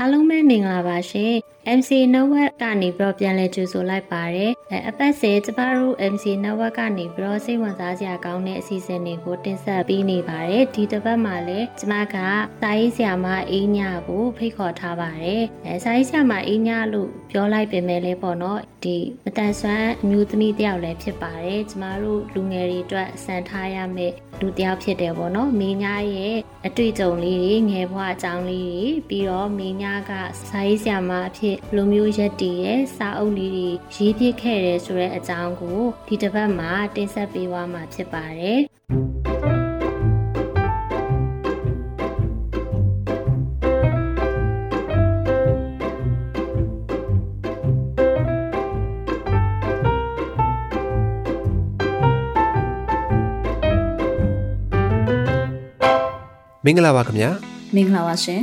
အားလုံးပဲမင်္ဂလာပါရှင် MC Network ကနေပြီးတော့ပြန်လည်ကြိုဆိုလိုက်ပါတယ်အဲအပတ်စဉ်ကျမတို့ MC Network ကနေပြီးတော့စိတ်ဝင်စားစရာကောင်းတဲ့အစီအစဉ်တွေကိုတင်ဆက်ပေးနေပါတယ်ဒီတစ်ပတ်မှာလည်းကျမကစာရေးဆရာမအေးညကိုဖိတ်ခေါ်ထားပါတယ်အဲစာရေးဆရာမအေးညလို့ပြောလိုက်ပေမဲ့လည်းပေါ့နော်ဒီမတန်ဆွမ်းအမျိုးသမီးတယောက်လည်းဖြစ်ပါတယ်ကျမတို့လူငယ်တွေအတွက်စံထားရမယ့်လူတယောက်ဖြစ်တယ်ပေါ့နော်မင်းညာရဲ့အတွေ့အကြုံလေးတွေငယ်ဘဝအကြောင်းလေးတွေပြီးတော့မင်းညာကစာရေးဆရာမအဖြစ်လူမျိုးရက်တည်ရဲ့စာအုပ်လေးတွေရေးပြခဲ့တယ်ဆိုတဲ့အကြောင်းကိုဒီတစ်ပတ်မှာတင်ဆက်ပေးသွားမှာဖြစ်ပါတယ်မင်္ဂလာပါခင်ဗျာမင်္ဂလာပါရှင်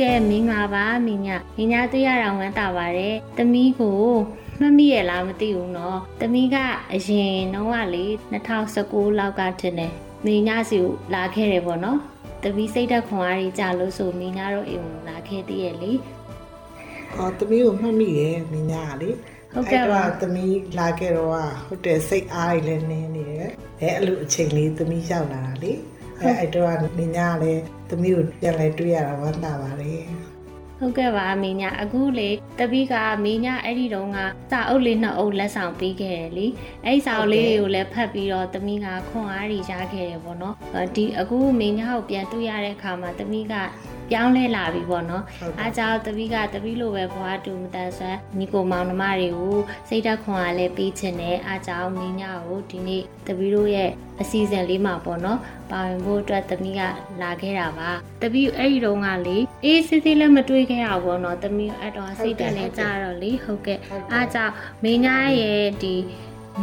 ကဲမင်္ဂလာပါမင်းညမင်းညတွေ့ရတာဝမ်းသာပါတယ်တမီးကိုမှတ်မိရလားမသိဘူးเนาะတမီးကအရင်တော့ကလေ2019လောက်ကထင်တယ်မင်းညစီကိုလာခဲ့တယ်ပေါ့နော်တမီးစိတ်သက်ခွန်အားကြီးကြလို့ဆိုမင်းညတော့အိမ်ကိုလာခဲ့သေးရဲ့လေအော်တမီးကိုမှတ်မိတယ်မင်းညကလေဟုတ်ကဲ့ပါသမီးလာခဲ့တော့ဟုတ်တယ်စိတ်အားကြီးလည်းနင်းနေတယ်အဲအဲ့လိုအချိန်လေးသမီးရောက်လာတာလေ အဲအဲ့တော့မင်းညာလည်းသမီးကိုပြန်လဲတွေ့ရတာဝမ်းသာပါတယ်ဟုတ်ကဲ့ပါမင်းညာအခုလေတပီးကမင်းညာအဲ့ဒီတုန်းကစာအုပ်လေးနှစ်အုပ်လက်ဆောင်ပေးခဲ့တယ်လीအဲ့ဒီစာအုပ်လေးတွေကိုလည်းဖတ်ပြီးတော့တမီးကခွန်အားကြီးရခဲ့တယ်ပေါ့နော်ဒီအခုမင်းညာကိုပြန်တွေ့ရတဲ့အခါမှာတမီးက ပြောင်းလဲလာပြီပေါ့နော်အားကြောင့်တပီးကတပီးလိုပဲဘွားတူမတန်ဆွမ်းညီကိုမောင်နှမတွေကိုစိတ်ဓာတ်ခွန်အားလည်းပေးချင်တယ်အားကြောင့်မင်းညာကိုဒီနေ့တပီးတို့ရဲ့အစီအစဉ်လေးမှာပေါ့နော်ပါဝင်ဖို့အတွက်တမီးကလာခဲ့တာပါတပီးအဲ့ဒီတုန်းကလေအေးစစ်စစ်လည်းမတွေးခဲ့ရဘူးပေါ့နော်တမီးအဲ့တော့စိတ်တက်နေကြတော့လေဟုတ်ကဲ့အားကြောင့်မင်းညာရဲ့ဒီ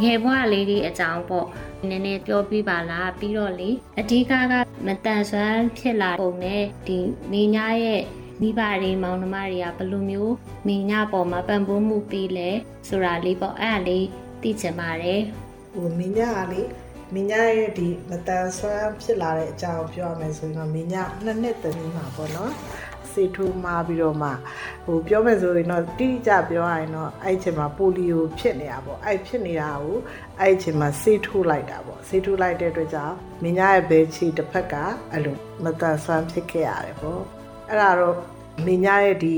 ငယ်ဘဝလေးတွေအကြောင်းပေါ့နည်းနည်းပြောပြပါလားပြီးတော့လေအဓိကကမတန်ဆွမ်းဖြစ်လာပုံနဲ့ဒီမိညာရဲ့မိဘတွေမောင်နှမတွေကဘယ်လိုမျိုးမိညာပေါ်မှာပံ့ပိုးမှုပေးလဲဆိုတာလေးပေါ့အဲ့ဒါလေးသိချင်ပါတယ်ဟိုမိညာကလေမိညာရဲ့ဒီမတန်ဆွမ်းဖြစ်လာတဲ့အကြောင်းပြောရမယ်ဆိုရင်တော့မိညာနှစ်နှစ်တည်းမှာပေါ့နော် စေထိုးမှာပြီးတော့မှဟိုပြောမယ်ဆိုရင်တော့တိကျပြောရရင်တော့အဲ့ချိန်မှာပိုလီယိုဖြစ်နေတာပေါ့အဲ့ဖြစ်နေတာကိုအဲ့ချိန်မှာစေထိုးလိုက်တာပေါ့စေထိုးလိုက်တဲ့အတွက်ကြောင့်မင်းရဲ့ဘဲချီတစ်ဖက်ကအဲ့လိုမတန်ဆွမ်းဖြစ်ခဲ့ရတယ်ပေါ့အဲ့ဒါတော့မင်းရဲ့ဒီ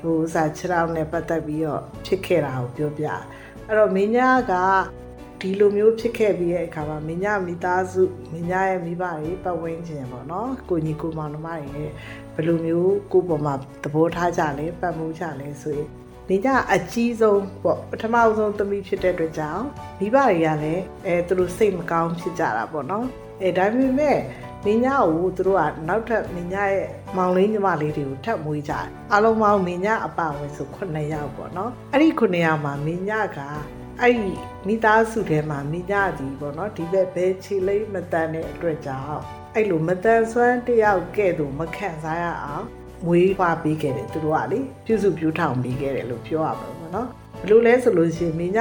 ဟိုစာခြေထောက်နဲ့ပတ်သက်ပြီးတော့ဖြစ်ခဲ့တာကိုပြောပြအဲ့တော့မင်းက ဒီလိုမျိုးဖြစ်ခဲ့ပြီးတဲ့အခါမှာမင်းညမိသားစုမင်းညရဲ့မိဘတွေပတ်ဝန်းကျင်ပေါ့နော်ကိုညီကိုမောင်နှမတွေရဲ့ဘယ်လိုမျိုးကိုပေါ်မှာသဘောထားကြလဲပတ်မှုကြလဲဆိုရင်မင်းညအကြီးဆုံးပေါ့ပထမဆုံးသမီးဖြစ်တဲ့အတွက်ကြောင့်မိဘတွေကလည်းအဲသူတို့စိတ်မကောင်းဖြစ်ကြတာပေါ့နော်အဲဒါပေမဲ့မင်းညာကိုသူတို့ကနောက်ထပ်မင်းညာရဲ့မောင်လေးညီမလေးတွေကိုထပ်မွေးကြတယ်အားလုံးပေါင်းမင်းညာအပဝင်ဆို9ယောက်ပေါ့နော်အဲ့ဒီ9ယောက်မှာမင်းညာက အဲ့ဒီမိသားစုထဲမှာမိညသည်ပေါ့နော်ဒီဘက်ဘဲခြေလိမ့်မတန်တဲ့အတွက်ကြောင့်အဲ့လိုမတန်ဆွမ်းတယောက်ကဲ့သို့မခံစားရအောင်မွေးဖွားပေးခဲ့တယ်သူတို့ကလေပြုစုပြုထောင်ပေးခဲ့တယ်လို့ပြောရမှာပေါ့နော်ဘလို့လဲဆိုလို့ရှိရင်မင်းည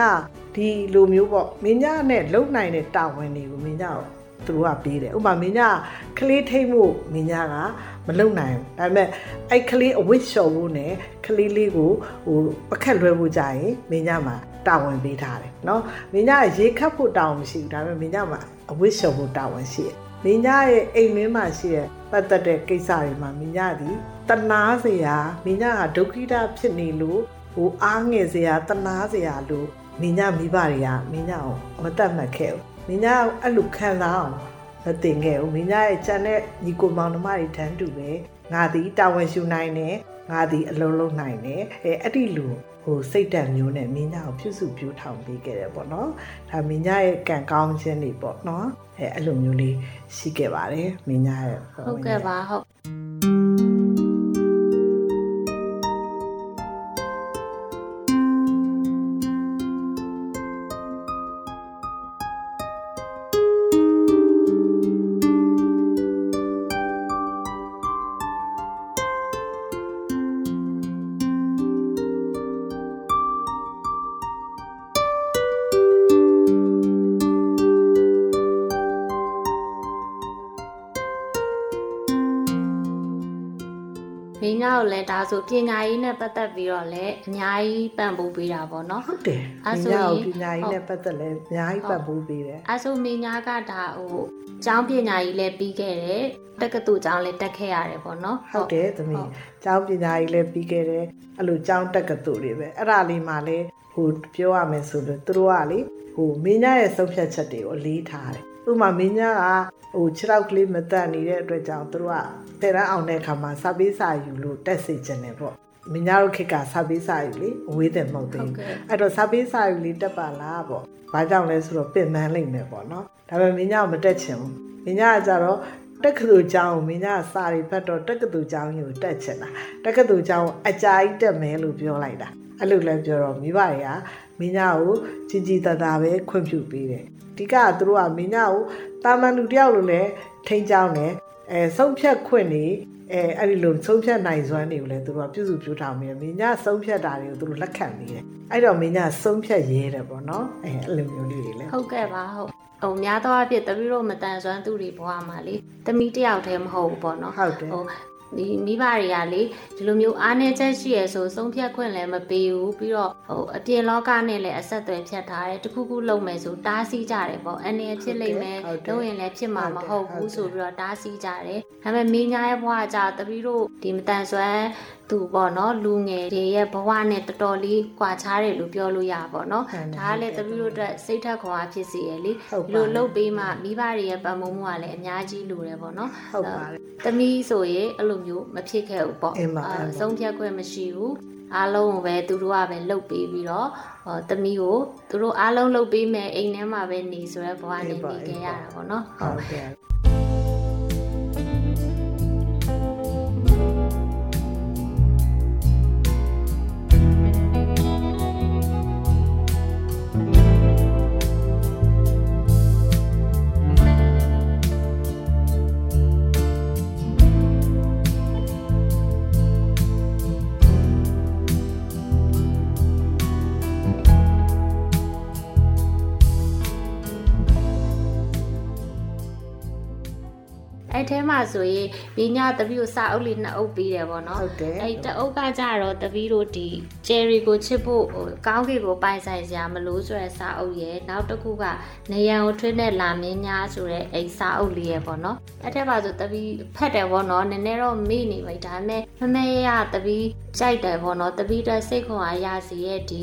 ဒီလိုမျိုးပေါ့မင်းညနဲ့လုံနိုင်တဲ့တာဝန်တွေကိုမင်းညကိုသူတို့ကပေးတယ်ဥပမာမင်းညကလေးထိတ်မှုမင်းညကမလုံနိုင်ဘူးဒါပေမဲ့အဲ့ကလေးအဝစ်လျှော်ဖို့နဲ့ကလေးလေးကိုဟိုပခက်လွှဲဖို့ကြရင်မင်းညမှာတာဝန်ပေးထားတယ်เนาะမင်းညရေခတ်ဖို့တာဝန်မရှိဘူးဒါပေမဲ့မင်းညမှာအဝစ်လျှော်ဖို့တာဝန်ရှိတယ်မင်းညရဲ့အိမ်မင်းမှာရှိတဲ့ပတ်သက်တဲ့ကိစ္စတွေမှာမင်းညသည်တနာစရာမင်းညကဒုက္ခိတဖြစ်နေလို့ဟိုအားငယ်စရာတနာစရာလို့မင်းညမိဘတွေကမင်းညကိုမတတ်မှတ်ခဲ့ဘူးမင်းညအဲ့လိုခံစားအောင်မတင်ခဲ့ဘူးမင်းညရဲ့ချန်တဲ့ညီကိုမောင်နှမတွေတန်းတူပဲငါသည်တာဝန်ယူနိုင်တယ် ငါဒီအလုံးလုံးနိုင်တယ်အဲအဲ့ဒီလူ ဟိုစိတ်ဓာတ်မျိုးနဲ့မင်းညာကိုပြုစုပြိုးထောင်ပေးခဲ့တယ်ပေါ့နော်ဒါမင်းညာရဲ့ကံကောင်းခြင်းတွေပေါ့နော်အဲအဲ့လိုမျိုးလေးရှိခဲ့ပါတယ်မင်းညာရဲ့ဟုတ်ကဲ့ပါဟုတ် ဆိုပညာရေးနဲ့ပတ်သက်ပြီးတော့လည်းအများကြီးပံ့ပိုးပေးတာပေါ့နော်ဟုတ်တယ်အဲ့မဆိုင်းရင်ညာကိုပညာရေးနဲ့ပတ်သက်လဲအများကြီးပတ်ဖို့ပေးတယ်အဲဆိုမင်းညာကဒါဟိုကျောင်းပညာရေးလည်းပြီးခဲ့တယ်တက္ကသိုလ်ကျောင်းလည်းတက်ခဲ့ရတယ်ပေါ့နော်ဟုတ်တယ်သမီးဟုတ်ကျောင်းပညာရေးလည်းပြီးခဲ့တယ်အဲ့လိုကျောင်းတက်ကတူတွေပဲအဲ့ဒါလေးမှလည်းဟိုပြောရမယ်ဆိုလို့သူတို့ကလေ ဟိုမင်းညာရဲ့ဆုံးဖြတ်ချက်တွေကိုအလေးထားတယ်ဥပမာမင်းညာကဟိုခြေထောက်ကလေးမတက်နေတဲ့အတွက်ကြောင့်သူတို့ကတဲ့ရန်အောင်တဲ့အခါမှာစာပေးစာယူလို့တက်စေချင်တယ်ပေါ့မင်းညာတို့ခေတ်ကစာပေးစာယူလေအဝေးတယ်မဟုတ်သေးဟုတ်ဘူးကဲ့အဲ့တော့စာပေးစာယူလေးတက်ပါလားပေါ့ဘာကြောင့်လဲဆိုတော့ပြင်ပန်းလိမ့်မယ်ပေါ့နော်ဒါပေမဲ့မင်းညာကမတက်ချင်ဘူးမင်းညာကကြတော့တက္ကသိုလ်ကျောင်းကိုမင်းကစာရီဖတ်တော့တက္ကသိုလ်ကျောင်းကိုတက်ချင်တာတက္ကသိုလ်ကျောင်းကိုအကြာကြီးတက်မယ်လို့ပြောလိုက်တာအဲ့လိုလည်းပြောတော့မိဘတွေက မင်းကိုကြီးကြီးတသားပဲခွင့်ပြုပေးတယ်ဒီကသူတို့ကမင်းကိုတာမန်လူတယောက်လိုလည်းထိန်းချောင်းတယ်အဲဆုံးဖြတ်ခွင့်နေအဲအဲ့ဒီလိုဆုံးဖြတ်နိုင်စွမ်းတွေကိုလည်းသူတို့ကပြုစုပြောထားမယ်မင်းညဆုံးဖြတ်တာတွေကိုသူတို့လက်ခံနေတယ်အဲ့တော့မင်းညဆုံးဖြတ်ရဲတယ်ပေါ့နော်အဲအဲ့လိုမျိုးလေးတွေလည်းဟုတ်ကဲ့ပါဟုတ်ဟိုများသောအားဖြင့်တပီးတို့မတန်ဆွမ်းသူတွေဘဝမှာလေတမီတယောက်တည်းမဟုတ်ဘူးပေါ့နော်ဟုတ်တယ်ဟို ဒီမိဘတွေကလေဒီလိုမျိုးအားနည်းချက်ရှိရဆိုဆုံးဖြတ်ခွင့်လည်းမပေးဘူးပြီးတော့ဟိုအပြင်လောကနဲ့လည်းအဆက်အသွယ်ဖြတ်ထားတယ်တခုခုလုပ်မယ်ဆိုတားဆီးကြတယ်ပေါ့အနေဖြစ်လိမ့်မယ်ဟုတ်တယ်လုပ်ရင်လည်းဖြစ်မှာမဟုတ်ဟုတ်တယ်ဘူးဆိုပြီးတော့တားဆီးကြတယ်ဒါပေမဲ့မင်းညာရဲ့ဘဝကကြာတပီးတို့ဒီမတန်ဆွမ်း သူပေါ့နော်လူငယ်တွေရဲ့ဘဝနဲ့တော်တော်လေးကွာခြားတယ်လို့ပြောလို့ရပါပေါ့နော်ဟုတ်တယ်ဒါကလည်းတပီးတို့အတွက်စိတ်ထက်ခွန်အားဖြစ်စေရလေဟုတ်ဒီပါလိုလှုပ်ပေးမှမိဘတွေရဲ့ပတ်မုံမှုကလည်းအများကြီးလိုတယ်ပေါ့နော်ဟုတ်ပါတယ်။သမီးဆိုရင်အဲ့လိုမျိုးမဖြစ်ခဲ့ဘူးပေါ့အင်းပါအင်းပါဆုံးဖြတ်ခွင့်မရှိဘူး။အားလုံးကိုပဲသူတို့ကပဲလှုပ်ပေးပြီးတော့ဟောသမီးကိုသူတို့အားလုံးလှုပ်ပေးမယ်အိမ်ထဲမှာပဲနေဆိုရဲဘဝနေနေခဲ့ရတာပေါ့နော်။ဟုတ်ကဲ့ ထဲမှာဆိုရင်မိညာတပီးကိုစာအုပ်လေးနှစ်အုပ်ပေးတယ်ပေါ့နော်ဟုတ်တယ်အဲ့တအုပ်ကကြတော့တပီးတို့ဒီဂျယ်ရီကိုချစ်ဖို့ဟိုကောင်းကင်ကိုပိုင်ဆိုင်စရာမလို့ဆိုတဲ့စာအုပ်ရဲ့နောက်တစ်ခုကနေရန်ကိုထွေးတဲ့လာမင်းညာဆိုတဲ့အဲ့စာအုပ်လေးရဲ့ပေါ့နော်အဲ့ထက်ပါဆိုတပီးဖတ်တယ်ပေါ့နော်နည်းနည်းတော့မေ့နေပြီဒါပေမဲ့မမဲရတပီးကြိုက်တယ်ပေါ့နော်တပီးတက်စိတ်ခွန်အားရစီရဲ့ဒီ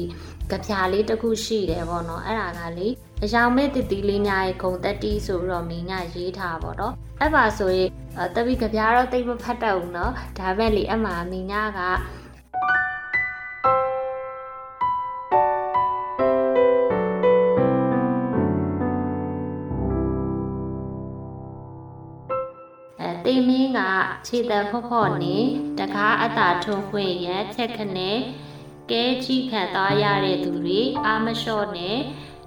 ကြပြာလေးတစ်ခုရှိတယ်ပေါ့နော်အဲ့ဒါကလေ အယောင်မဲ့တတိလေးများရဲ့ဂုံတက်တီဆိုပြီးတော့မင်းညာရေးထားပါတော့အဲ့ပါဆိုရင်အဲတပီးကြပြာတော့တိတ်မဖတ်တတ်ဘူးเนาะဒါပဲလေအမှမင်းညာက အဲတိမ်မင်းကခြေတံဖော့ဖော့နေတကားအတာထုံခွင့်ရချက်ခနဲ့ကဲကြီးခံသွားရတဲ့သူတွေအာမလျှော့နဲ့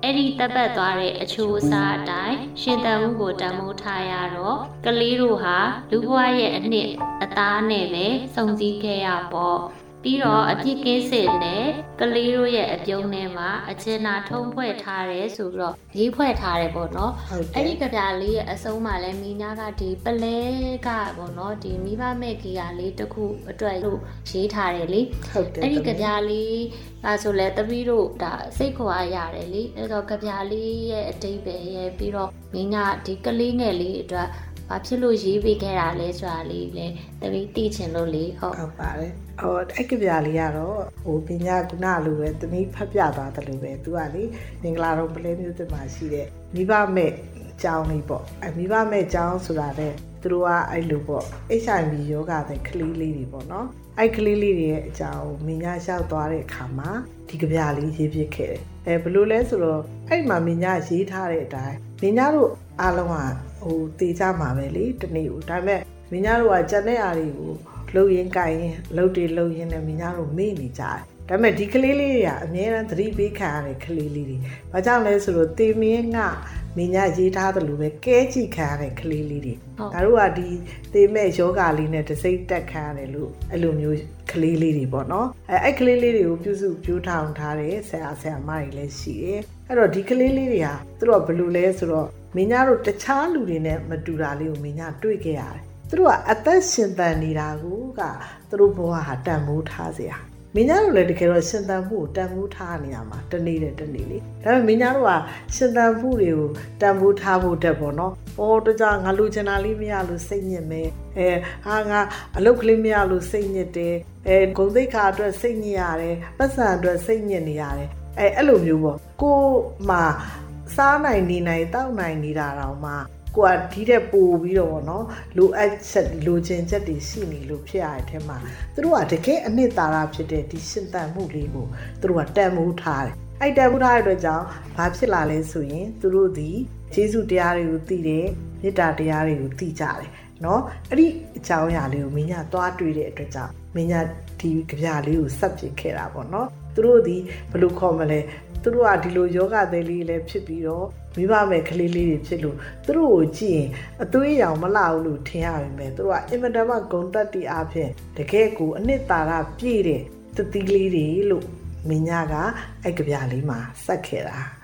အဲ့ဒီတပ်ပတ်သွားတဲ့အချိုးအစားအတိုင်းရှင်တန်မှုကိုတံမိုးထားရတော့ကလေးတို့ဟာလူဘဝရဲ့အနှစ်အသားနဲ့ပဲစုံစည်းခဲ့ရပေါ့ ပြီးတော့အပြစ်ကင်းစစ်နဲ့ကလေးတို့ရဲ့အပြုံးထဲမှာအချင်နာထုံးဖွဲ့ထားတယ်ဆိုပြီးတော့ရေးဖွဲ့ထားတယ်ပေါ့နော်ဟုတ်ကဲ့အဲ့ဒီကြပြလေးရဲ့အဆုံးမှာလဲမိညာကဒီပလဲကပေါ့နော်ဒီမိဘမဲ့ကီယာလေးတစ်ခုအတွက်လို့ရေးထားတယ်လေဟုတ်တယ်အဲ့ဒီကြပြလေးကဆိုလဲတပီးတို့ဒါစိတ်ခွာရတယ်လေအဲ့တော့ကြပြလေးရဲ့အတိတ်ပဲရဲ့ပြီးတော့မိညာဒီကလေးငယ်လေးအတွက် ဘာဖြစ်လို့ရေးပေးခဲ့တာလဲဆိုတာလေးလဲတပီးသိချင်လို့လေဟုတ်ဟုတ်ပါတယ်ဟိုအဲ့ကပြာလေးကတော့ဟိုပညာကုဏလိုပဲသမီးဖတ်ပြသွားတယ်လို့ပဲသူကလေမင်္ဂလာတော့ပလဲမျိုးတင်မှာရှိတဲ့မိဘမဲ့ကျောင်းလေးပေါ့အဲမိဘမဲ့ကျောင်းဆိုတာတဲ့သူတို့ကအဲ့လိုပေါ့ HIV ယောဂတဲ့ကလေးလေးတွေပေါ့နော်အဲ့ကလေးလေးတွေရဲ့အကြောင်းမင်းညာလျှောက်သွားတဲ့အခါမှာဒီကြပြလေးရေးပြခဲ့တယ်အဲဘလို့လဲဆိုတော့အဲ့မှာမင်းညာရေးထားတဲ့အတိုင်းမင်းညာတို့ အားလုံးကဟိုတေချမှာပဲလေတနေ့ဦးဒါပေမဲ့မင်းညာတို့ကကြက်တဲ့အားတွေကိုလှုပ်ရင်ကြိုင်ရင်လှုပ်တွေလှုပ်ရင်လည်းမင်းညာတို့မေ့နေကြတယ်ဒါပေမဲ့ဒီကလေးလေးတွေကအများအားသတိပေးခံရတဲ့ကလေးလေးတွေ။ဘာကြောင့်လဲဆိုတော့တေမင်းကမင်းညာရေးထားတယ်လို့ပဲကဲကြည့်ခံရတဲ့ကလေးလေးတွေ။ဒါတို့ကဒီတေမဲ့ယောဂလေးနဲ့တစိမ့်တက်ခံရတယ်လို့အဲ့လိုမျိုးကလေးလေးတွေပေါ့နော်။အဲအဲ့ကလေးလေးတွေကိုပြုစုပြိုးထောင်ထားတဲ့ဆရာဆရာမတွေလည်းရှိတယ်။အဲ့တော့ဒီကလေးလေးတွေဟာသူတို့ကဘယ်လိုလဲဆိုတော့ မင်းညာတို့တခြားလူတွေနဲ့မတူတာလေးကိုမင်းညာတွေ့ခဲ့ရတယ်။သူတို့ကအသက်ရှင်သန်နေတာကိုကသူတို့ဘဝဟာတန်ဖိုးထားစရာ။မင်းသားတို့လည်းတကယ်တော့ရှင်သန်မှုကိုတန်ဖိုးထားနေရမှာတနေ့တဲ့တနေ့လေဒါပေမဲ့မင်းသားတို့ကရှင်သန်မှုတွေကိုတန်ဖိုးထားဖို့တက်ပေါ့နော်။အော်တကြငါလူချင်တာလေးမရလို့စိတ်ညစ်မယ်။အဲဟာငါအလုပ်ကလေးမရလို့စိတ်ညစ်တယ်။အဲဂုံသိက္ခာအတွက်စိတ်ညစ်ရတယ်။ပတ်စံအတွက်စိတ်ညစ်နေရတယ်။အဲအဲ့လိုမျိုးပေါ့။ကိုမှ စားနိုင်နေနိုင်တောက်နိုင်နေတာတောင်မှကိုကဒီတဲ့ပို့ပြီးတော့ဗောနော်လိုအပ်ချက်လိုချင်ချက်တွေရှိနေလို့ဖြစ်ရတဲ့အထက်မှာသူတို့ကတကယ်အနှစ်သာရဖြစ်တဲ့ဒီရှင်သန်မှုလေးကိုသူတို့ကတန်မိုးထားတယ်အဲ့တန်ဖိုးထားတဲ့အတွက်ကြောင့်ဘာဖြစ်လာလဲဆိုရင်သူတို့ဒီယေရှုတရားတွေကိုသိတယ်မေတ္တာတရားတွေကိုသိကြတယ်เนาะအဲ့ဒီအကြောင်းအရာလေးကိုမင်းညာသွားတွေ့တဲ့အတွက်ကြောင့်မင်းညာဒီကြပြလေးကိုဆက်ပြစ်ခဲ့တာပေါ့เนาะသူတို့ဒီဘယ်လိုခေါ်မလဲ သူတို့ကဒီလိုယောဂသည်လေးလည်းဖြစ်ပြီးတော့မိဘမဲ့ကလေးလေးတွေဖြစ်လို့သူတို့ကိုကြည့်ရင်အသွေးရောင်မလှဘူးလို့ထင်ရပါမယ်သူတို့ကအင်မတန်မှဂုံတက်တီအားဖြင့်တကယ်ကိုအနှစ်သာရပြည့်တဲ့သတိလေးတွေလို့မင်းညာကအဲ့ကြပြလေးမှာစက်ခဲ့တာတ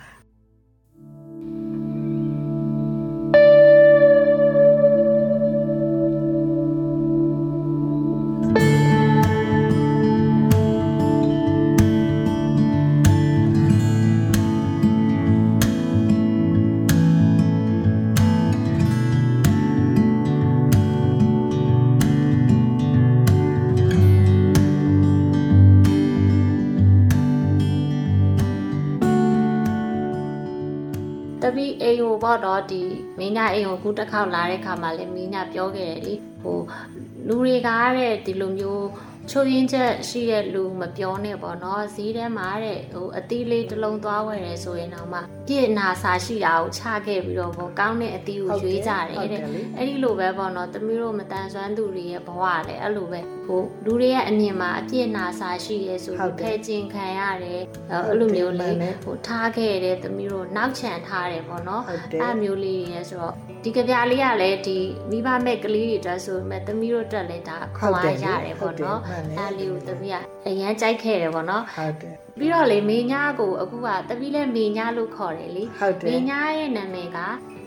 တော့ဒီမင်းညာအိမ်ကိုခုတစ်ခေါက်လာတဲ့ခါမှာလည်းမင်းညာပြောခဲ့တယ်လေဟိုလူတွေကတဲ့ဒီလိုမျိုး ချိုးရင်းချက်ရှိတဲ့လူမပြောနဲ့ပေါ့နော်ဈေးထဲမှာတဲ့ဟိုအသီးလေးတစ်လုံးသွားဝယ်တယ်ဆိုရင်တော့မှပြည့်နာစာရှိတာကိုချခဲ့ပြီးတော့ပေါ့ကောင်းတဲ့အသီးကိုရွေးကြတယ်တဲ့အဲ့ဒီလိုပဲပေါ့နော်တမီးတို့မတန်ဆွမ်းသူတွေရဲ့ဘဝလည်းအဲ့လိုပဲဟိုလူတွေရဲ့အမြင်မှာအပြည့်နာစာရှိရဲဆိုပြီးဖဲကျင်ခံရတယ်အဲ့လိုမျိုးလေးဟိုထားခဲ့တဲ့တမီးတို့နောက်ချန်ထားတယ်ပေါ့နော်အဲ့မျိုးလေးတွေဆိုတော့ဒီကြပြလေးကလည်းဒီမိဘမဲ့ကလေးတွေတက်ဆိုမဲ့တမီးတို့တက်လဲဒါခွန်အားရတယ်ပေါ့နော်အဲ့လေးကိုတမီးကအရန်ကြိုက်ခဲ့တယ်ပေါ့နော်ဟုတ်တယ်ပြီးတော့လေမေညာကိုအခုကတပီးလဲမေညာလို့ခေါ်တယ်လေဟုတ်တယ်မေညာရဲ့နာမည်က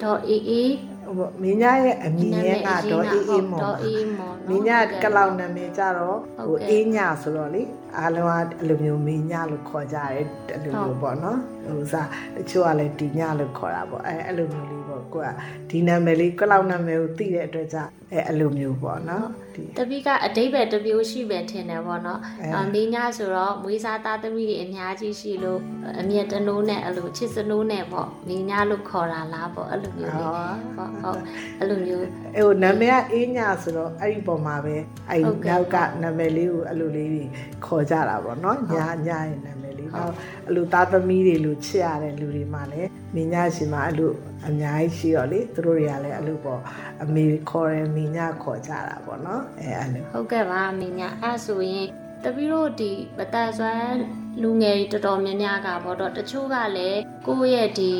ဒေါ်အေးအေးဟိုမင်းညာရဲ့အမည်ရဲ့ကတော့အေးအေးမော်ဒေါ်အေးမော်မင်းညာကလောင်နာမည်ကြတော့ဟုတ်ဟိုကဲ့အေးညဆိုတော့လေအားလုံးကအဲ့လိုမျိုးမင်းညလို့ခေါ်ကြတယ်အဲ့လိုမျိုးပေါ့နော်ဟိုစားတချို့ကလည်းဒီညလို့ခေါ်တာပေါ့အဲအဲ့လိုမျိုးလေးပေါ့ကိုကဒီနာမည်လေးကလောင်နာမည်ကိုသိတဲ့အတွက်ကြောင့်အဲအဲ့လိုမျိုးပေါ့နော်ဒီတပီးကအတိတ်ပဲတစ်မျိုးရှိပဲထင်တယ်ပေါ့နော်အဲအမေညာဆိုတော့မွေးစားသားသမီးတွေအများကြီးရှိလို့အမြတ်တနိုးနဲ့အဲ့လိုချစ်စနိုးနဲ့ပေါ့မေညာလို့ခေါ်တာလားပေါ့အဲ့လိုမျိုးလေးဟောဟုတ်ဟုတ်အဲ့လိုမျိုးအဲဟိုနာမည်ကအေးညဆိုတော့အဲ့ဒီပုံမှာပဲအဲ့ဟုတ်ကဲ့နောက်ကနာမည်လေးကိုအဲ့လိုလေးတွေခေါ်ကြတာပေါ့နော်ညညရဲ့နာမည်လေးတော့အဲ့လိုသားသမီးတွေလို့ချစ်ရတဲ့လူတွေမှလည်းမင်းညရှင်မှာအဲ့လိုအများကြီးရှိတော့လေသူတို့တွေကလည်းအဲ့လိုပေါ့အမေခေါ်တယ်မင်းညခေါ်ကြတာပေါ့နော်အဲအဲ့လိုဟုတ်ကဲ့ပါမင်းညာအဲ့ဆိုရင်တပီးတို့ဒီပတန်ဆွမ်း လူငယ်တွေတော်တော်များများကပေါ့တော့တချို့ကလည်းကိုယ့်ရဲ့ဒီ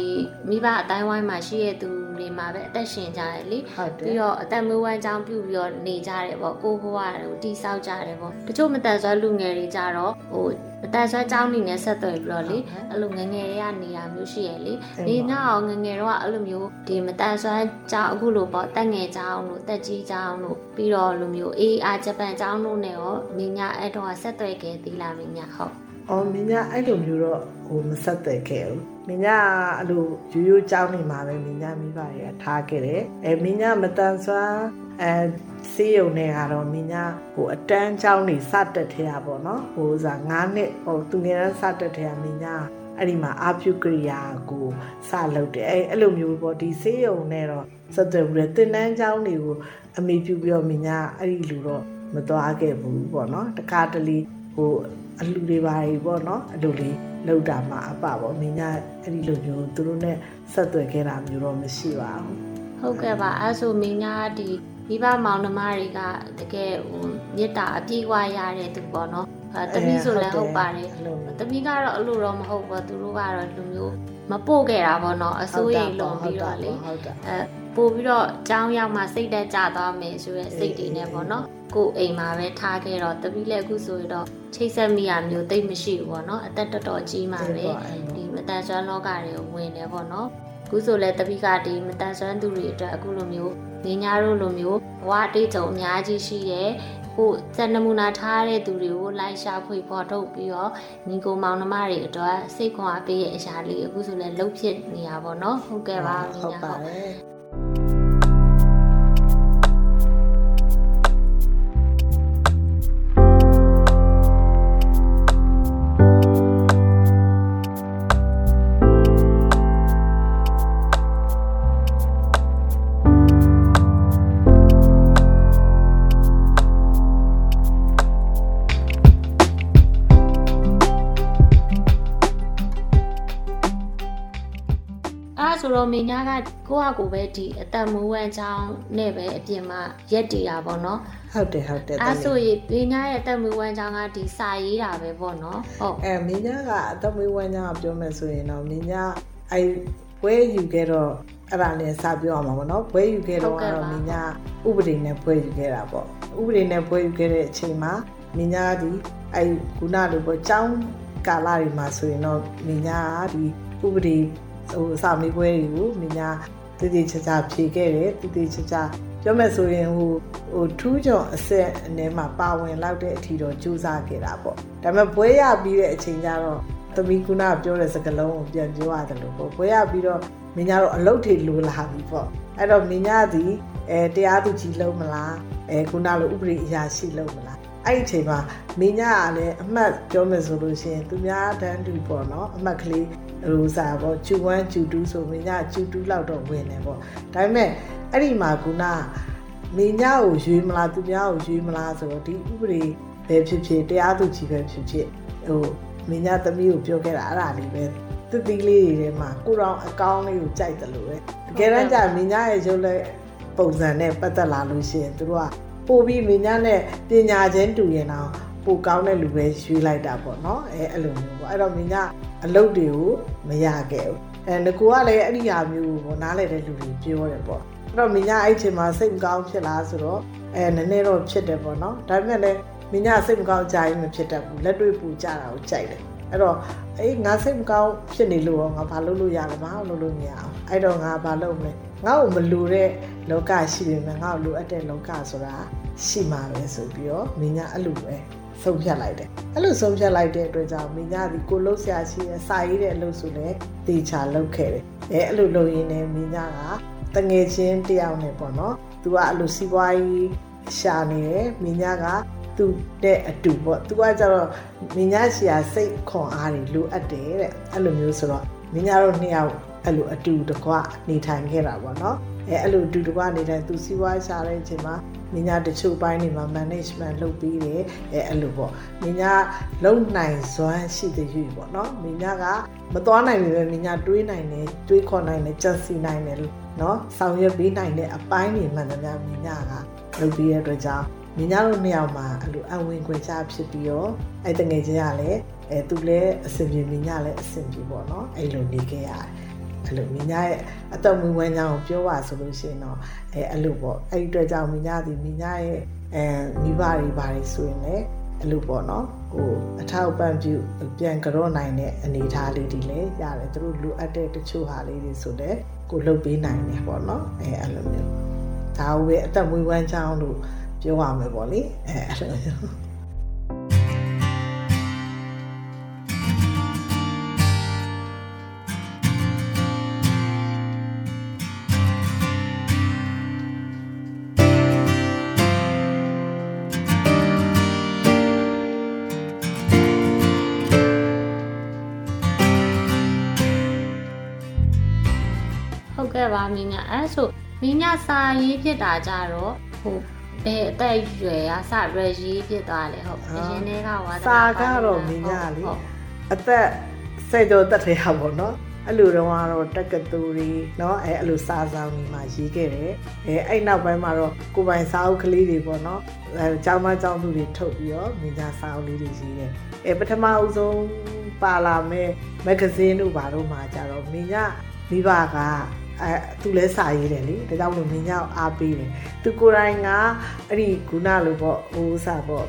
မိဘအတိုင်းဝိုင်းမှာရှိရတဲ့သူတွေမှာပဲအသက်ရှင်ကြတယ်လေဟုတ်တယ်ပြီးတော့အသက်မွေးဝမ်းကြောင်းပြုပြီးတော့နေကြတယ်ပေါ့ကိုယ့်ဘဝကိုတိဆောက်ကြတယ်ပေါ့တချို့မတန်ဆွမ်းလူငယ်တွေကြတော့ဟိုမတန်ဆွမ်းကြောင်းနေနဲ့ဆက်သွယ်ပြီးတော့လေအဲ့လိုငယ်ငယ်တွေကနေရမျိုးရှိရလေဒီနောက်အောင်ငယ်ငယ်တော့အဲ့လိုမျိုးဒီမတန်ဆွမ်းကြောင်းအခုလိုပေါ့တက်ငယ်ကြောင်းလို့တက်ကြီးကြောင်းလို့ပြီးတော့လိုမျိုးအေးအားဂျပန်ကြောင်းလို့နဲ့ရောမင်းညာအဲ့တော့ဆက်သွယ်ခဲ့သေးလားမင်းညာဟုတ် အော်မင်းညအဲ့လိုမျိုးတော့ဟိုမဆက်သွယ်ခဲ့ဘူးမင်းညအဲ့လိုရိုးရိုးကြောင်းနေမှာပဲမင်းညမိဘတွေကထားခဲ့တယ်အဲမင်းညမတန်ဆွမ်းအဲစီးရုံနဲ့ကတော့မင်းညဟိုအတန်းကြောင်းနေစတက်ထဲရပေါ့နော်ဟိုစား9နှစ်ဟိုသူငယ်တန်းစတက်ထဲရမင်းညအဲ့ဒီမှာအာပြုကရိယာကိုစလုပ်တယ်အဲအဲ့လိုမျိုးပေါ့ဒီစေးရုံနဲ့တော့ဆက်သွယ်ပြီးတော့တင်တန်းကြောင်းတွေကိုအမိပြုပြီးတော့မင်းညအဲ့ဒီလူတော့မသွားခဲ့ဘူးပေါ့နော်တခါတလေဟို အလူတွေပါတွေပေါ့နော်အလူလေးလောက်တာမှအပပေါ့မင်းညာအဲ့ဒီလိုမျိုးသူတို့နဲ့ဆက်သွယ်ခဲ့တာမျိုးတော့မရှိပါဘူးဟုတ်ကဲ့ပါအဲဆိုမင်းများဒီမိဘမောင်နှမတွေကတကယ်ဟိုမေတ္တာအပြည့်အဝရတဲ့သူပေါ့နော်အဲတမီးဆိုလည်းဟုတ်ပါတယ်အဲ့လိုမျိုးတမီးကတော့အဲ့လိုတော့မဟုတ်ဘူးသူတို့ကတော့လူမျိုးမပို့ခဲ့တာပေါ့နော်အစိုးရိမ်လွန်ပြီးတော့လေဟုတ်တာအဲပို့ပြီးတော့ကြောင်းရောက်မှစိတ်တက်ကြသွားမယ်ဆိုရဲစိတ်တွေနဲ့ပေါ့နော် ကိုယ်အိမ်မှာပဲထားခဲ့တော့တပီးလည်းအခုဆိုရင်တော့ချိတ်ဆက်မိရမျိုးတိတ်မရှိဘူးပေါ့နော်အသက်တော်တော်ကြီးမှပဲဒီမတန်ဆွမ်းလောကတွေကိုဝင်တယ်ပေါ့နော်အခုဆိုလဲတပီးကဒီမတန်ဆွမ်းသူတွေအတွက်အခုလိုမျိုးနေညာတို့လိုမျိုးဘဝအတိတ်ကြုံအများကြီးရှိတယ်ဟိုစက်နမူနာထားတဲ့သူတွေကိုလိုက်ရှာဖွေဖော်ထုတ်ပြီးတော့ညီကိုမောင်နှမတွေအတွက်စိတ်ခွန်အားပေးရဲ့အရာလေးအခုဆိုလဲလှုပ်ဖြစ်နေရပါတော့ဟုတ်ကဲ့ပါဟုတ်ညီပါညာတဟု တ်ယ်အဲ့ဒါဆိုတော့မိညာကကိုယ့်ဟာကိုယ်ပဲဒီအသက်မွေးဝမ်းချောင်းနဲ့ပဲအပြင်မှာရက်တည်တာပေါ့နော်ဟုတ်တယ်ဟုတ်တယ်အဲ့ဆိုရင်မိညာရဲ့အသက်မွေးဝမ်းချောင်းကဒီစာရေးတာပဲပေါ့နော်ဟုတ်အဲမင်းညာကအသက်မွေးဝမ်းကြောင်းပြောမယ်ဆိုရင်တော့မင်းညာအဲဘွဲယူခဲ့တော့အဲ့ဒါနဲ့စပြောရမှာပေါ့နော်ဘွဲယူခဲ့တော့ကတော့မင်းညာဥပဒေနဲ့ဘွဲယူခဲ့တာပေါ့ဥပဒေနဲ့ဘွဲယူခဲ့တဲ့အချိန်မှာမင်းညာဒီအဲခုနလိုပေါ့ចောင်းကာလတွေမှာဆိုရင်တော့မင်းညာကဒီဥပဒေ ဟိုစာမေးပွဲတွေကိုမင်းညာတည်တည်ချာချာဖြေခဲ့တယ်တည်တည်ချာချာပြောမယ်ဆိုရင်ဟိုဟိုထူးချွန်အဆက်အနေမှာပါဝင်လောက်တဲ့အထိတော့ကြိုးစားခဲ့တာပေါ့ဒါပေမဲ့ဘွဲရပြီးတဲ့အချိန်ကျတော့သမီးကုနာပြောတဲ့စကားလုံးကိုပြန်ပြောရတယ်လို့ပေါ့ဘွဲရပြီးတော့မင်းညာတော့အလုတ်ထေလိုလာပြီပေါ့အဲ့တော့မင်းညာသည်အဲတရားသူကြီးလုံးမလားအဲကုနာလိုဥပဒေအရာရှိလုံးမလား အဲ့ဒီအချိန်မှာမင်းညာကလည်းအမှတ်ပြောမယ်ဆိုလို့ရှိရင်သူများတန်းတူပေါ့နော်အမှတ်ကလေးဟိုစားပေါ့ကျူ1ကျူ2ဆိုမင်းညာကျူ2လောက်တော့ဝင်တယ်ပေါ့ဒါပေမဲ့အဲ့ဒီမှာကုနာမင်းညာကိုရွေးမလားသူများကိုရွေးမလားဆိုတော့ဒီဥပဒေပဲဖြစ်ဖြစ်တရားသူကြီးပဲဖြစ်ဖြစ်ဟိုမင်းညာသမီးကိုပြောခဲ့တာအဲ့ဒါလေးပဲသူသီးလေးတွေထဲမှာကိုရောင်အကောင်းလေးကိုကြိုက်တယ်လို့ပဲတကယ်တမ်းကျမင်းညာရဲ့ရုပ်လက်ပုံစံနဲ့ပတ်သက်လာလို့ရှိရင်သူတို့က ပို့ပြီးမင်းညာနဲ့ပညာချင်းတူရင်တော့ပိုကောင်းတဲ့လူပဲရွေးလိုက်တာပေါ့နော်အဲအဲ့လိုမျိုးပေါ့အဲ့တော့မင်းညာအလုပ်တွေကိုမရခဲ့ဘူးအဲငကူကလည်းအဲ့ဒီဟာမျိုးကိုပေါ့နားလည်တဲ့လူတွေပြောတယ်ပေါ့အဲ့တော့မင်းညာအဲ့ချိန်မှာစိတ်မကောင်းဖြစ်လားဆိုတော့အဲနည်းနည်းတော့ဖြစ်တယ်ပေါ့နော်ဒါပေမဲ့လည်းမင်းညာစိတ်မကောင်းကြရင်မဖြစ်တတ်ဘူးလက်တွေ့ပူကြတာကိုကြိုက်တယ်အဲ့တော့အေးငါစိတ်မကောင်းဖြစ်နေလို့ရောငါဘာလုပ်လို့ရလဲမဟုတ်လုပ်လို့မရအောင်အဲ့တော့ငါဘာလုပ်မလဲ ငါ့ကိုမလိုတဲ့လောကရှိနေမှာငါ့ကိုလိုအပ်တဲ့လောကဆိုတာရှိမှာပဲဆိုပြီးတော့မင်းညာအဲ့လိုပဲဆုံးဖြတ်လိုက်တယ်အဲ့လိုဆုံးဖြတ်လိုက်တဲ့အတွက်ကြောင့်မင်းညာဒီကိုလှုပ်ရှားရှိရဲ့စာရေးတဲ့အလုပ်ဆိုလဲတေချာလုပ်ခဲ့တယ်အဲအဲ့လိုလုပ်ရင်းနဲ့မင်းညာကတငယ်ချင်းတယောက်နဲ့ပေါ့နော်သူကအဲ့လိုစီးပွားရေးရှာနေတယ်မင်းညာကသူတဲ့အတူပေါ့သူကကျတော့မင်းညာရှီယာစိတ်ခွန်အားတွေလိုအပ်တယ်တဲ့အဲ့လိုမျိုးဆိုတော့မင်းညာတို့နှစ်ယောက် အဲ့လိုအတူတကွနေထိုင်ခဲ့တာပေါ့နော်အဲအဲ့လိုအတူတကွနေထိုင်သူစီးပွားရှာတဲ့အချိန်မှာမင်းညာတချို့ပိုင်းတွေမှာ management လုပ်ပြီးတယ်အဲအဲ့လိုပေါ့မင်းညာလုံနိုင်စွမ်းရှိတဲ့ယူပေါ့နော်မင်းညာကမသွားနိုင်ပေမဲ့မင်းညာတွေးနိုင်တယ်တွေးခေါ်နိုင်တယ်ကြံစီနိုင်တယ်နော်ဆောင်ရွက်ပေးနိုင်တဲ့အပိုင်းတွေမှန်တယ်များမင်းညာကလုပ်ပြီးတဲ့အတွက်ကြောင့်မင်းညာတို့နှစ်ယောက်မှာအဲ့လိုအဝင်ခွင့်ချဖြစ်ပြီးတော့အဲ့တငယ်ချင်းကလည်းအဲသူလည်းအဆင်ပြေမင်းညာလည်းအဆင်ပြေပေါ့နော်အဲ့လိုနေခဲ့ရတယ် အဲ့လိုမိညာရဲ့အသက်မွေးဝမ်းကြောင်းကိုပြောပါဆိုလို့ရှိရင်တော့အဲအဲ့လိုပေါ့အဲ့ဒီအတွက်ကြောင့်မိညာဒီမိညာရဲ့အဲမိဘတွေဘာတွေဆိုရင်လည်းအဲ့လိုပေါ့နော်ဟိုအထောက်ပံ့ပြုပြန်ကြော့နိုင်တဲ့အနေအထားလေးတွေလည်းရတယ်သူတို့လိုအပ်တဲ့တချို့ဟာလေးတွေဆိုလည်းကိုလှုပ်ပေးနိုင်တယ်ပေါ့နော်အဲအဲ့လိုမျိုးဒါကိုပဲအသက်မွေးဝမ်းကြောင်းလို့ပြောရမယ်ပေါ့လေအဲအဲ့လိုမျိုး ဟုတ်ကဲ့ပါမင်းညာအဲ့ဆိုမင်းညာစာရေးဖြစ်တာကြတော့ဟို ဘယ်အသက်အရွယ်ကစရရေးဖြစ်သွားလဲဟုတ်အရင်တည်းကဝါသနာ စာကတော့မင်းညာလေအသက်ဆယ်ကျော်တက်တဲ့ဟာပေါ့နော်အဲ့လိုတော့ကတော့တက္ကသိုလ်တွေเนาะအဲအဲ့လိုစာဆောင်တွေမှာရေးခဲ့တယ်အဲအဲ့နောက်ပိုင်းမှာတော့ကိုပိုင်စာအုပ်ကလေးတွေပေါ့နော်အဲကျောင်းမကျောင်းသူတွေထုတ်ပြီးတော့မိညာစာအုပ်လေးတွေရေးတယ်အဲပထမအဦးဆုံးပါလာမဲ့မဂ္ဂဇင်းတို့ဘာလို့မှာကြတော့မိညာမိဘက အဲသူလဲစာရေးတယ်လေဒါကြောင့်မို့မိညာကိုအားပေးတယ်သူကိုယ်တိုင်ကအဲ့ဒီခုနလိုပေါ့ဟိုစာပေါ့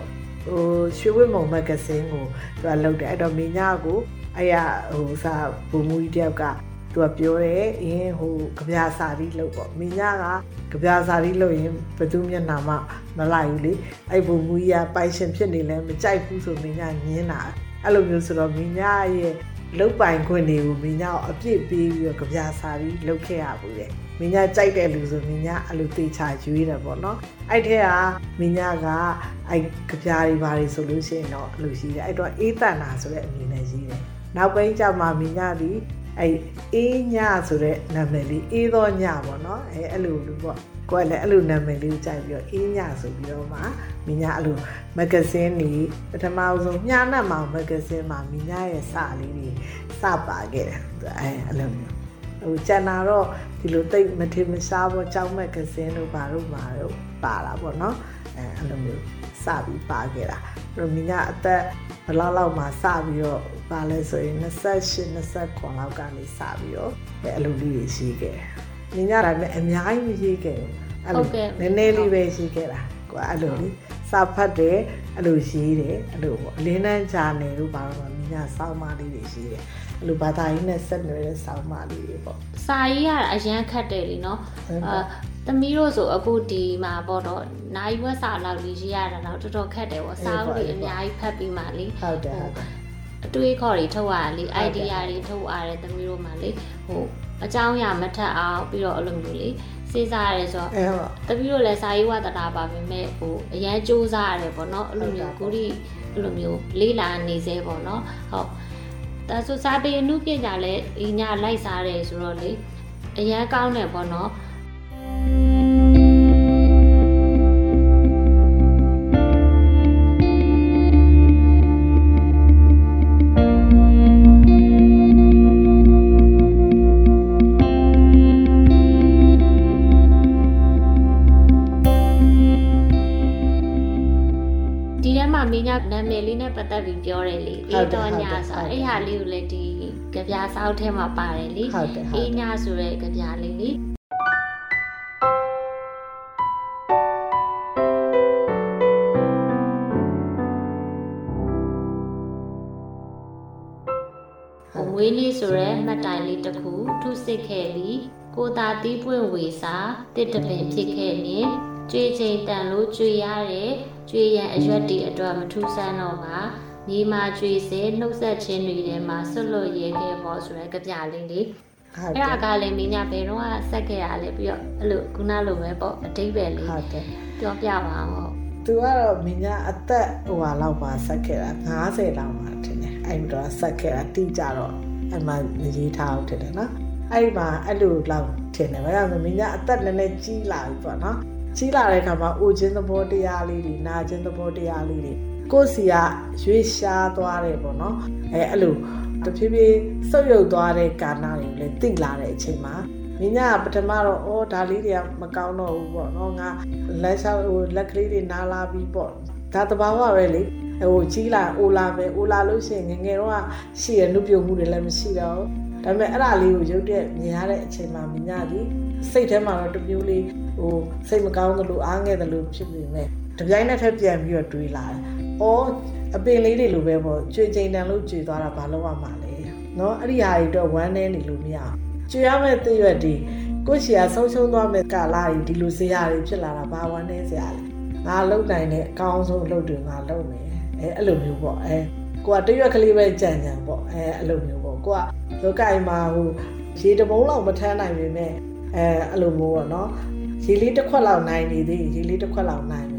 ဟိုရွှေဝိမုံမဂ္ဂဇင်းကိုသူကလုပ်တယ်အဲ့တော့မိညာကိုအဲ့ရဟိုစာဘုံမူကြီးတယောက်ကသူကပြောတယ်အင်းဟိုကြပြာစာရီလုပ်ပေါ့မိညာကကြပြာစာရီလုပ်ရင်ဘသူမျက်နှာမှမလိုက်ဘူးလေအဲ့ဘုံမူကြီးကပိုင်ရှင်ဖြစ်နေလဲမကြိုက်ဘူးဆိုမိညာညင်းတာအဲ့လိုမျိုးဆိုတော့မိညာရဲ့ လုတ်ပိုင်ခွင့်တွေကိုမိညာကိုအပြစ်ပေးပြီးတော့ကြပြာစာရီလုပ်ခဲ့ရဘူးတဲ့မိညာကြိုက်တဲ့လူဆိုမိညာအဲ့လိုတေချာရွေးတယ်ပေါ့နော်အဲ့ထက်ကမိညာကအဲ့ကြပြာတွေဘာတွေဆိုလို့ရှိရင်တော့အဲ့လိုရှိတယ်အဲ့တော့အေးတန်တာဆိုတဲ့အမည်နဲ့ရှိတယ်နောက်ပိုင်းကျမှမိညာဒီ အဲ့အေးညဆိုတဲ့နာမည်လေးအေးသောညပေါ့နော်အဲအဲ့လိုလူပေါ့ကိုယ်လည်းအဲ့လိုနာမည်လေးကိုကြိုက်ပြီးတော့အေးညဆိုပြီးတော့မှမိညာအဲ့လိုမဂ္ဂဇင်းတွေပထမဆုံးညနတ်မောင်မဂ္ဂဇင်းမှာမိညာရဲ့စာလေးတွေစပါခဲ့တယ်အဲအဲ့လိုမျိုးဟိုကျန်တာတော့ဒီလိုတိတ်မထင်မရှားပေါ့ကြောင်းမဂ္ဂဇင်းတို့ဘာတို့မှာတော့ပါတာပေါ့နော်အဲအဲ့လိုမျိုးစပြီးပါခဲ့တာအဲ့တော့မိညာအသက်ဘယ်လောက်လောက်မှစပြီးတော့ ပါလဲဆိုရင်28 29လောက်ကနေစပြီးတော့အဲ့လိုလေးတွေရှိခဲ့တယ်။မိညာဒါပေမဲ့အများကြီးမရှိခဲ့ဘူး။အဲ့လိုနည်းနည်းလေးပဲရှိခဲ့တာ။ကိုအဲ့လိုလေးစာဖတ်တယ်အဲ့လိုရေးတယ်အဲ့လိုပေါ့အလင်းတန်းဂျာနယ်တို့ဘာလို့မိညာစောင်းမလေးတွေရှိတယ်။အဲ့လိုဘာသာရေးနဲ့ဆက်နွယ်တဲ့စောင်းမလေးတွေပေါ့စာရေးရတာအရန်ခက်တယ်လीနော်အာသမီးတို့ဆိုအခုဒီမှာပေါ့တော့နိုင်ဝက်စာလောက်လေးရေးရတာတော့တော်တော်ခက်တယ်ပေါ့စာအုပ်တွေအများကြီးဖတ်ပြီးမှလေ။ဟုတ်တယ်ဟုတ်တယ် အတွေးခေါ်တွေထုတ်ရတယ်လေ idea တွေထုတ်ရတယ်သမီးတို့မှလေဟိုအကြောင်းအရာမထက်အောင်ပြီးတော့အဲ့လိုမျိုးလေစဉ်းစားရတယ်ဆိုတော့။အဲ့တော့တပီးတို့လည်းစာရေးဝတ္တနာပါပဲမဲ့ဟိုအရန်စူးစားရတယ်ပေါ့နော်အဲ့လိုမျိုးကိုရီအဲ့လိုမျိုးလေးလာနေစေပေါ့နော်ဟုတ်ဒါဆိုစာပေအမှုပညာလည်းအညာလိုက်စားတယ်ဆိုတော့လေအရန်ကောင်းတယ်ပေါ့နော် တော်ညဆိုအဲ့ဟာလေးကိုလည်းဒီကြပြားစောက်ထဲမှာပါတယ်လေဟုတ်တယ်ဟုတ်အေးတယ်ညဆိုတဲ့ကြပြားလေးလေဟိုမွေးလေးဆိုရဲမှတ်တိုင်လေးတစ်ခုထုစစ်ခဲ့ပြီးကိုသာတီးပွင့်ဝေစာတစ်တပင်ဖြစ်ခဲ့နေကြွေချိန်တန်လို့ကြွေရတဲ့ကြွေရန်အရွက်တီအတွက်မထူးဆန်းတော့ပါ မြေမာကြွေစေနှုတ်ဆက်ခြင်းတွေထဲမှာဆွတ်လွတ်ရဲခဲ့ပေါ်ဆိုရဲကြပြလေးလေးဟုတ်အဲ့တယ်ဒါကလည်းမင်းညာဘယ်တော့ဆက်ခဲ့ရလဲပြီးတော့အဲ့လိုခုနလိုပဲပေါ့အတိတ်ပဲလေးဟုတ်တယ်ပြောပြပါအောင်သူကတော့မင်းကအသက်ဟိုဟာလောက်ပါဆက်ခဲ့တာ90လောက်မှထင်တယ်အဲ့တော့ဆက်ခဲ့တာတိကြတော့အဲ့မှာရေးထားအောင်ထင်တယ်နော်အဲ့ဒီမှာအဲ့လိုလောက်ထင်တယ်ဘာကြောင့်လဲမင်းကအသက်နည်းနည်းကြီးလာပြီပေါ့နော်ကြီးလာတဲ့အခါမှာအိုခြင်းသဘောတရားလေးတွေနာခြင်းသဘောတရားလေးတွေ ကိုယ့်စီကရွေးရှားသွားတယ်ပေါ့နော်အဲအဲ့လိုတဖြည်းဖြည်းဆုပ်ယုပ်သွားတဲ့ကာဏတွေကိုလည်းသိလာတဲ့အချိန်မှာမင်းကပထမတော့အော်ဒါလေးတွေကမကောင်းတော့ဘူးပေါ့နော်ငါလက်လျှောက်ဟိုလက်ကလေးတွေနားလာပြီးပေါ့ဒါတဘာဝပဲလေဟိုကြီးလာအိုလာပဲအိုလာလို့ရှိရင်ငယ်ငယ်တော့ရှိရနုပြုံမှုတွေလည်းမရှိတော့ဘူးဒါပေမဲ့အဲ့ဒါလေးကိုရုပ်တဲ့မြင်ရတဲ့အချိန်မှာမင်းကဒီစိတ်ထဲမှာတော့တစ်မျိုးလေးဟိုစိတ်မကောင်းသလိုအားငယ်သလိုဖြစ်နေမယ်တပြိုင်နက်တည်းပြန်ပြီးတော့တွေးလာတယ်။ အော်အပင်လေးတွေလိုပဲပေါ့ကြွေချိန်တန်လို့ကြွေသွားတာဘာလို့ရမှာလဲ။နော်အဲ့ဒီဟာတွေတော့ဝမ်းနေနေလို့မရအောင်။ကြွေရမယ့်တရွက်ဒီကိုယ့်ရှီယာဆုံးရှုံးသွားမယ့်ကာလကြီးဒီလိုစရာတွေဖြစ်လာတာဘာဝမ်းနေစရာလဲ။ငါလုံနိုင်တဲ့အကောင်းဆုံးလုပ်တွေငါလုပ်မယ်။အဲအဲ့လိုမျိုးပေါ့အဲကိုကတရွက်ကလေးပဲကြံကြံပေါ့အဲအဲ့လိုမျိုးပေါ့ကိုကလောကကြီးမှာဟိုရေတဘုံလောက်မထမ်းနိုင်ပေမဲ့အဲအဲ့လိုမျိုးပေါ့နော်ရေလေးတစ်ခွက်လောက်နိုင်နေသေးရင်ရေလေးတစ်ခွက်လောက်နိုင်မယ်ပေါ့နော်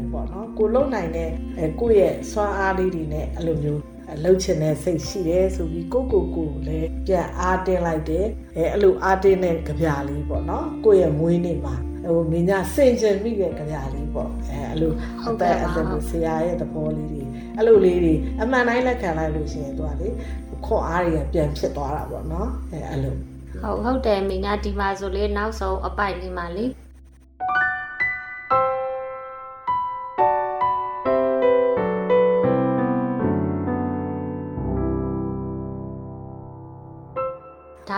ကိုလုံနိုင်တဲ့အဲကိုယ့်ရဲ့စွမ်းအားလေးတွေနဲ့အဲ့လိုမျိုးလှုပ်ချင်တဲ့စိတ်ရှိတယ်ဆိုပြီးကိုကိုကိုလည်းပြန်အားတင်းလိုက်တယ်အဲအဲ့လိုအားတင်းတဲ့ကြပြလေးပေါ့နော်ကိုယ့်ရဲ့မွေးနေ့မှာဟိုမင်းညာစင်ကြင်မိတဲ့ကြပြလေးပေါ့အဲအဲ့လိုအသက်အသက်ကိုဆရာရဲ့သဘောလေးတွေအဲ့လိုလေးတွေအမှန်တိုင်းလက်ခံလိုက်လို့ရှိရင်သူကလေခွန်အားတွေကပြန်ဖြစ်သွားတာပေါ့နော်အဲအဲ့လိုဟုတ်ဟုတ်တယ်မိညာဒီမှာဆိုလေနောက်ဆုံးအပိုက်လေးမှာလေ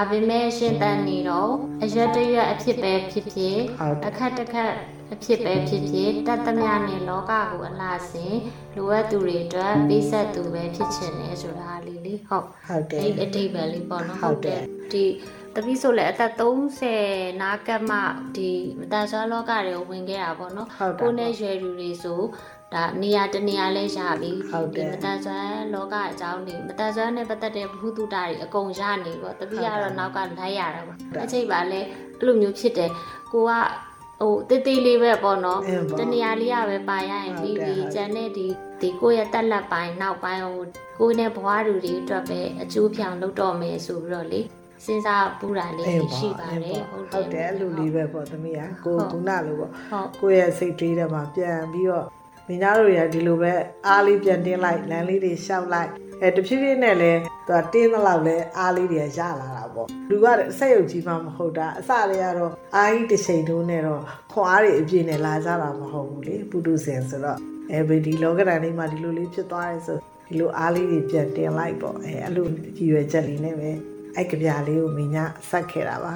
ပေမဲ့ရှင်းတန်းနေတော့အရွက်တရွက်အဖြစ်ပဲဖြစ်ဖြစ်ဟုတ်တယ်အခက်တစ်ခက်အဖြစ်ပဲဖြစ်ဖြစ်တတ်သမျှနဲ့လောကကိုအလားစင်လိုအပ်သူတွေအတွက်ပေးဆက်သူပဲဖြစ်ချင်တယ်ဆိုတာလေးလေဟုတ်ဟုတ်တယ်အဲ့အတိတ်ပဲလေးပေါ့နော်ဟုတ်တယ်ဒီတပည့်ဆိုလည်းအသက်30နာကမှဒီမတန်ဆွမ်းလောကတွေကိုဝင်ခဲ့တာပေါ့နော်ဟုတ်တယ်ကိုယ်နဲ့ရွယ်လူတွေဆို ဒါနေရာတနေရာလဲရပြီဟုတ်တယ်ဒီမတန်ဆွမ်းလောကအကြောင်းတွေမတန်ဆွမ်းနဲ့ပတ်သက်တဲ့ဘုသူတာတွေအကုန်ရနေပေါ့တပည့်ကတော့နောက်ကလိုက်ရတာပါအချိန်ပါလဲအဲ့လိုမျိုးဖြစ်တယ်ကိုကဟိုတေးသေးလေးပဲပေါ့နော်အင်းပေါ့တနေရာလေးရပဲပါရရင်ပြီးဟုတ်တယ်ပြီးဟုတ်တယ်ကျန်တဲ့ဒီဒီကိုယ့်ရဲ့တက်လက်ပိုင်းနောက်ပိုင်းဟိုကိုယ်နဲ့ဘွားလူတွေအတွက်ပဲအကျိုးဖြောင်လုပ်တော့မယ်ဆိုပြီးတော့လေစဉ်းစားပူတာလေးအေးပေါ့ရှိပါတယ်ဟုတ်တယ်အဲ့လိုလေးပဲပေါ့သမီးကကိုဟုတ်ကုနာလိုပေါ့ဟုတ်ကိုယ့်ရဲ့စိတ်တွေးထဲမှာပြန်ပြီးတော့ မိသားတို့ရဒီလိုပဲအားလေးပြန်တင်းလိုက်လမ်းလေးတွေရှောက်လိုက်အဲတဖြည်းဖြည်းနဲ့လဲသူကတင်းသလောက်လဲအားလေးတွေရလာတာပေါ့လူကဆက်ရုပ်ကြီးမှမဟုတ်တာအစလေးကတော့အားကြီးတစ်ချိန်တုန်းနဲ့တော့ခွန်အားတွေအပြည့်နဲ့လာကြတာမဟုတ်ဘူးလေပုထုဇဉ်ဆိုတော့အဲဒီလောကဓာတ်လေးမှာဒီလိုလေးဖြစ်သွားရဲဆိုဒီလိုအားလေးတွေပြန်တင်လိုက်ပေါ့အဲအဲ့လိုကြည်ရွယ်ချက်လေးနဲ့ပဲအဲ့ကြပြလေးကိုမိညာဆက်ခဲ့တာပါ